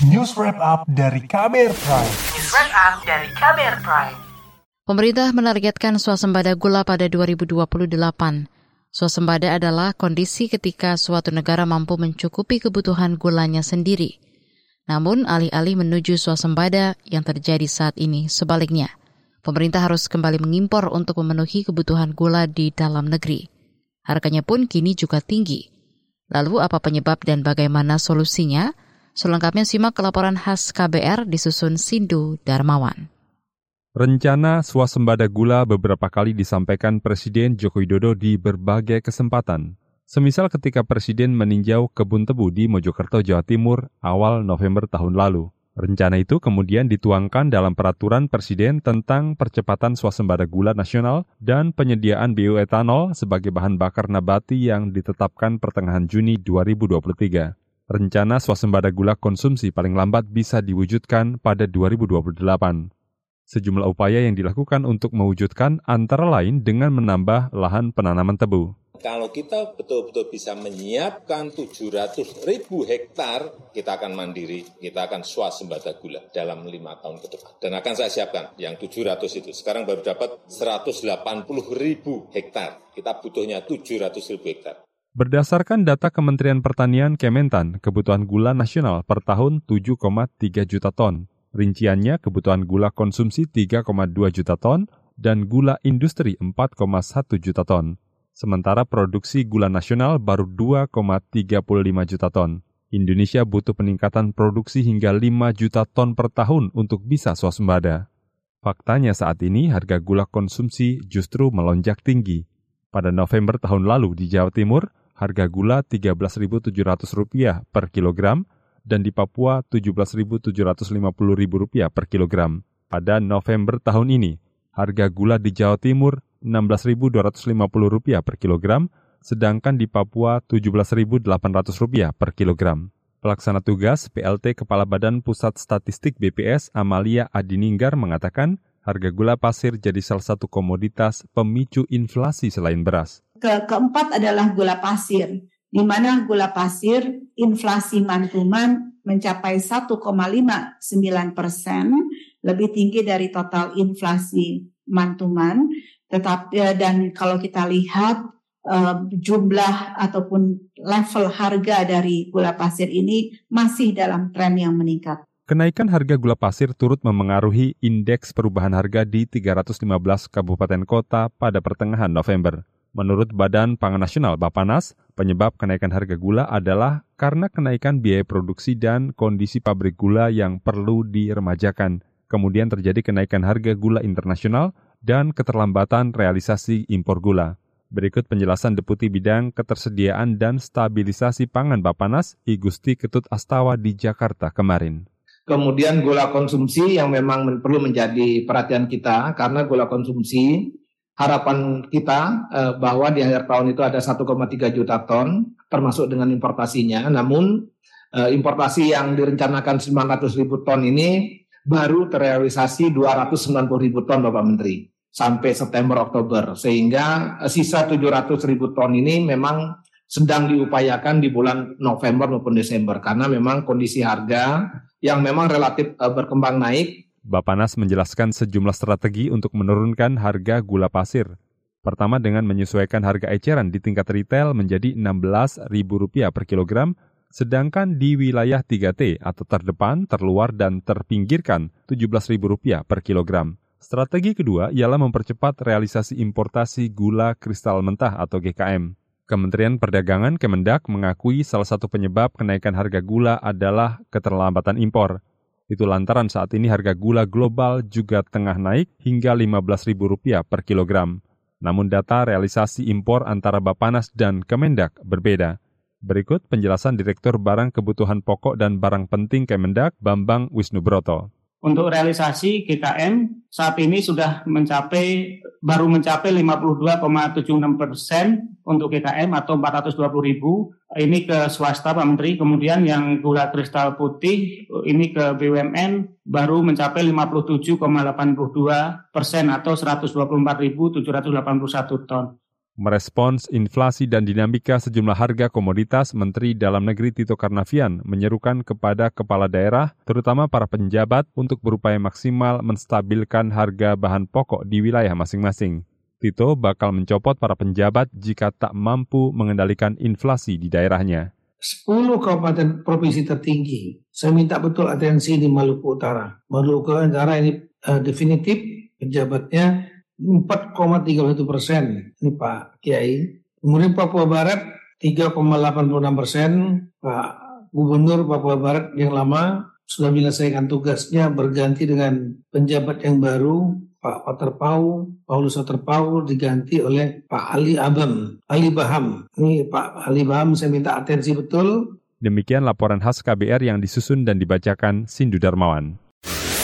News Wrap Up dari Kamer Prime. News Wrap Up dari Kamer Prime. Pemerintah menargetkan swasembada gula pada 2028. Swasembada adalah kondisi ketika suatu negara mampu mencukupi kebutuhan gulanya sendiri. Namun, alih-alih menuju swasembada yang terjadi saat ini sebaliknya. Pemerintah harus kembali mengimpor untuk memenuhi kebutuhan gula di dalam negeri. Harganya pun kini juga tinggi. Lalu apa penyebab dan bagaimana solusinya? Selengkapnya simak laporan khas KBR disusun Sindu Darmawan. Rencana swasembada gula beberapa kali disampaikan Presiden Joko Widodo di berbagai kesempatan. Semisal ketika Presiden meninjau kebun tebu di Mojokerto, Jawa Timur awal November tahun lalu. Rencana itu kemudian dituangkan dalam peraturan Presiden tentang percepatan swasembada gula nasional dan penyediaan bioetanol sebagai bahan bakar nabati yang ditetapkan pertengahan Juni 2023. Rencana swasembada gula konsumsi paling lambat bisa diwujudkan pada 2028 sejumlah upaya yang dilakukan untuk mewujudkan antara lain dengan menambah lahan penanaman tebu. Kalau kita betul-betul bisa menyiapkan 700 ribu hektar, kita akan mandiri, kita akan swasembada gula dalam lima tahun ke depan. Dan akan saya siapkan yang 700 itu. Sekarang baru dapat 180 ribu hektar. Kita butuhnya 700 ribu hektar. Berdasarkan data Kementerian Pertanian Kementan, kebutuhan gula nasional per tahun 7,3 juta ton. Rinciannya kebutuhan gula konsumsi 3,2 juta ton dan gula industri 4,1 juta ton. Sementara produksi gula nasional baru 2,35 juta ton. Indonesia butuh peningkatan produksi hingga 5 juta ton per tahun untuk bisa swasembada. Faktanya saat ini harga gula konsumsi justru melonjak tinggi. Pada November tahun lalu di Jawa Timur, harga gula Rp13.700 per kilogram dan di Papua Rp17.750.000 per kilogram. Pada November tahun ini, harga gula di Jawa Timur Rp16.250 per kilogram, sedangkan di Papua Rp17.800 per kilogram. Pelaksana tugas PLT Kepala Badan Pusat Statistik BPS Amalia Adininggar mengatakan harga gula pasir jadi salah satu komoditas pemicu inflasi selain beras. Ke keempat adalah gula pasir di mana gula pasir inflasi mantuman mencapai 1,59 persen, lebih tinggi dari total inflasi mantuman. Tetapi eh, dan kalau kita lihat uh, jumlah ataupun level harga dari gula pasir ini masih dalam tren yang meningkat. Kenaikan harga gula pasir turut memengaruhi indeks perubahan harga di 315 kabupaten kota pada pertengahan November. Menurut Badan Pangan Nasional Bapanas, penyebab kenaikan harga gula adalah karena kenaikan biaya produksi dan kondisi pabrik gula yang perlu diremajakan. Kemudian terjadi kenaikan harga gula internasional dan keterlambatan realisasi impor gula. Berikut penjelasan Deputi Bidang Ketersediaan dan Stabilisasi Pangan Bapanas, I Gusti Ketut Astawa di Jakarta kemarin. Kemudian gula konsumsi yang memang perlu menjadi perhatian kita karena gula konsumsi harapan kita eh, bahwa di akhir tahun itu ada 1,3 juta ton termasuk dengan importasinya. Namun eh, importasi yang direncanakan 900 ribu ton ini baru terrealisasi 290 ribu ton Bapak Menteri sampai September Oktober sehingga eh, sisa 700 ribu ton ini memang sedang diupayakan di bulan November maupun Desember karena memang kondisi harga yang memang relatif eh, berkembang naik Bapanas menjelaskan sejumlah strategi untuk menurunkan harga gula pasir. Pertama dengan menyesuaikan harga eceran di tingkat retail menjadi Rp16.000 per kilogram, sedangkan di wilayah 3T atau terdepan, terluar, dan terpinggirkan Rp17.000 per kilogram. Strategi kedua ialah mempercepat realisasi importasi gula kristal mentah atau GKM. Kementerian Perdagangan Kemendak mengakui salah satu penyebab kenaikan harga gula adalah keterlambatan impor. Itu lantaran saat ini harga gula global juga tengah naik hingga Rp15.000 per kilogram. Namun data realisasi impor antara Bapanas dan Kemendak berbeda. Berikut penjelasan Direktur Barang Kebutuhan Pokok dan Barang Penting Kemendak, Bambang Wisnubroto. Untuk realisasi GKM saat ini sudah mencapai baru mencapai 52,76 persen untuk GKM atau 420 ribu. Ini ke swasta Pak Menteri. Kemudian yang gula kristal putih ini ke BUMN baru mencapai 57,82 persen atau 124.781 ton. Merespons inflasi dan dinamika sejumlah harga komoditas, Menteri Dalam Negeri Tito Karnavian menyerukan kepada kepala daerah, terutama para penjabat, untuk berupaya maksimal menstabilkan harga bahan pokok di wilayah masing-masing. Tito bakal mencopot para penjabat jika tak mampu mengendalikan inflasi di daerahnya. 10 kabupaten provinsi tertinggi. Saya minta betul atensi di Maluku Utara. Maluku Utara ini uh, definitif pejabatnya 4,31 persen. Ini Pak Kiai. Kemudian Papua Barat 3,86 persen. Pak Gubernur Papua Barat yang lama sudah menyelesaikan tugasnya berganti dengan penjabat yang baru Pak Waterpau, Paulus Waterpau diganti oleh Pak Ali Abam, Ali Baham. Ini Pak Ali Baham saya minta atensi betul. Demikian laporan khas KBR yang disusun dan dibacakan Sindu Darmawan.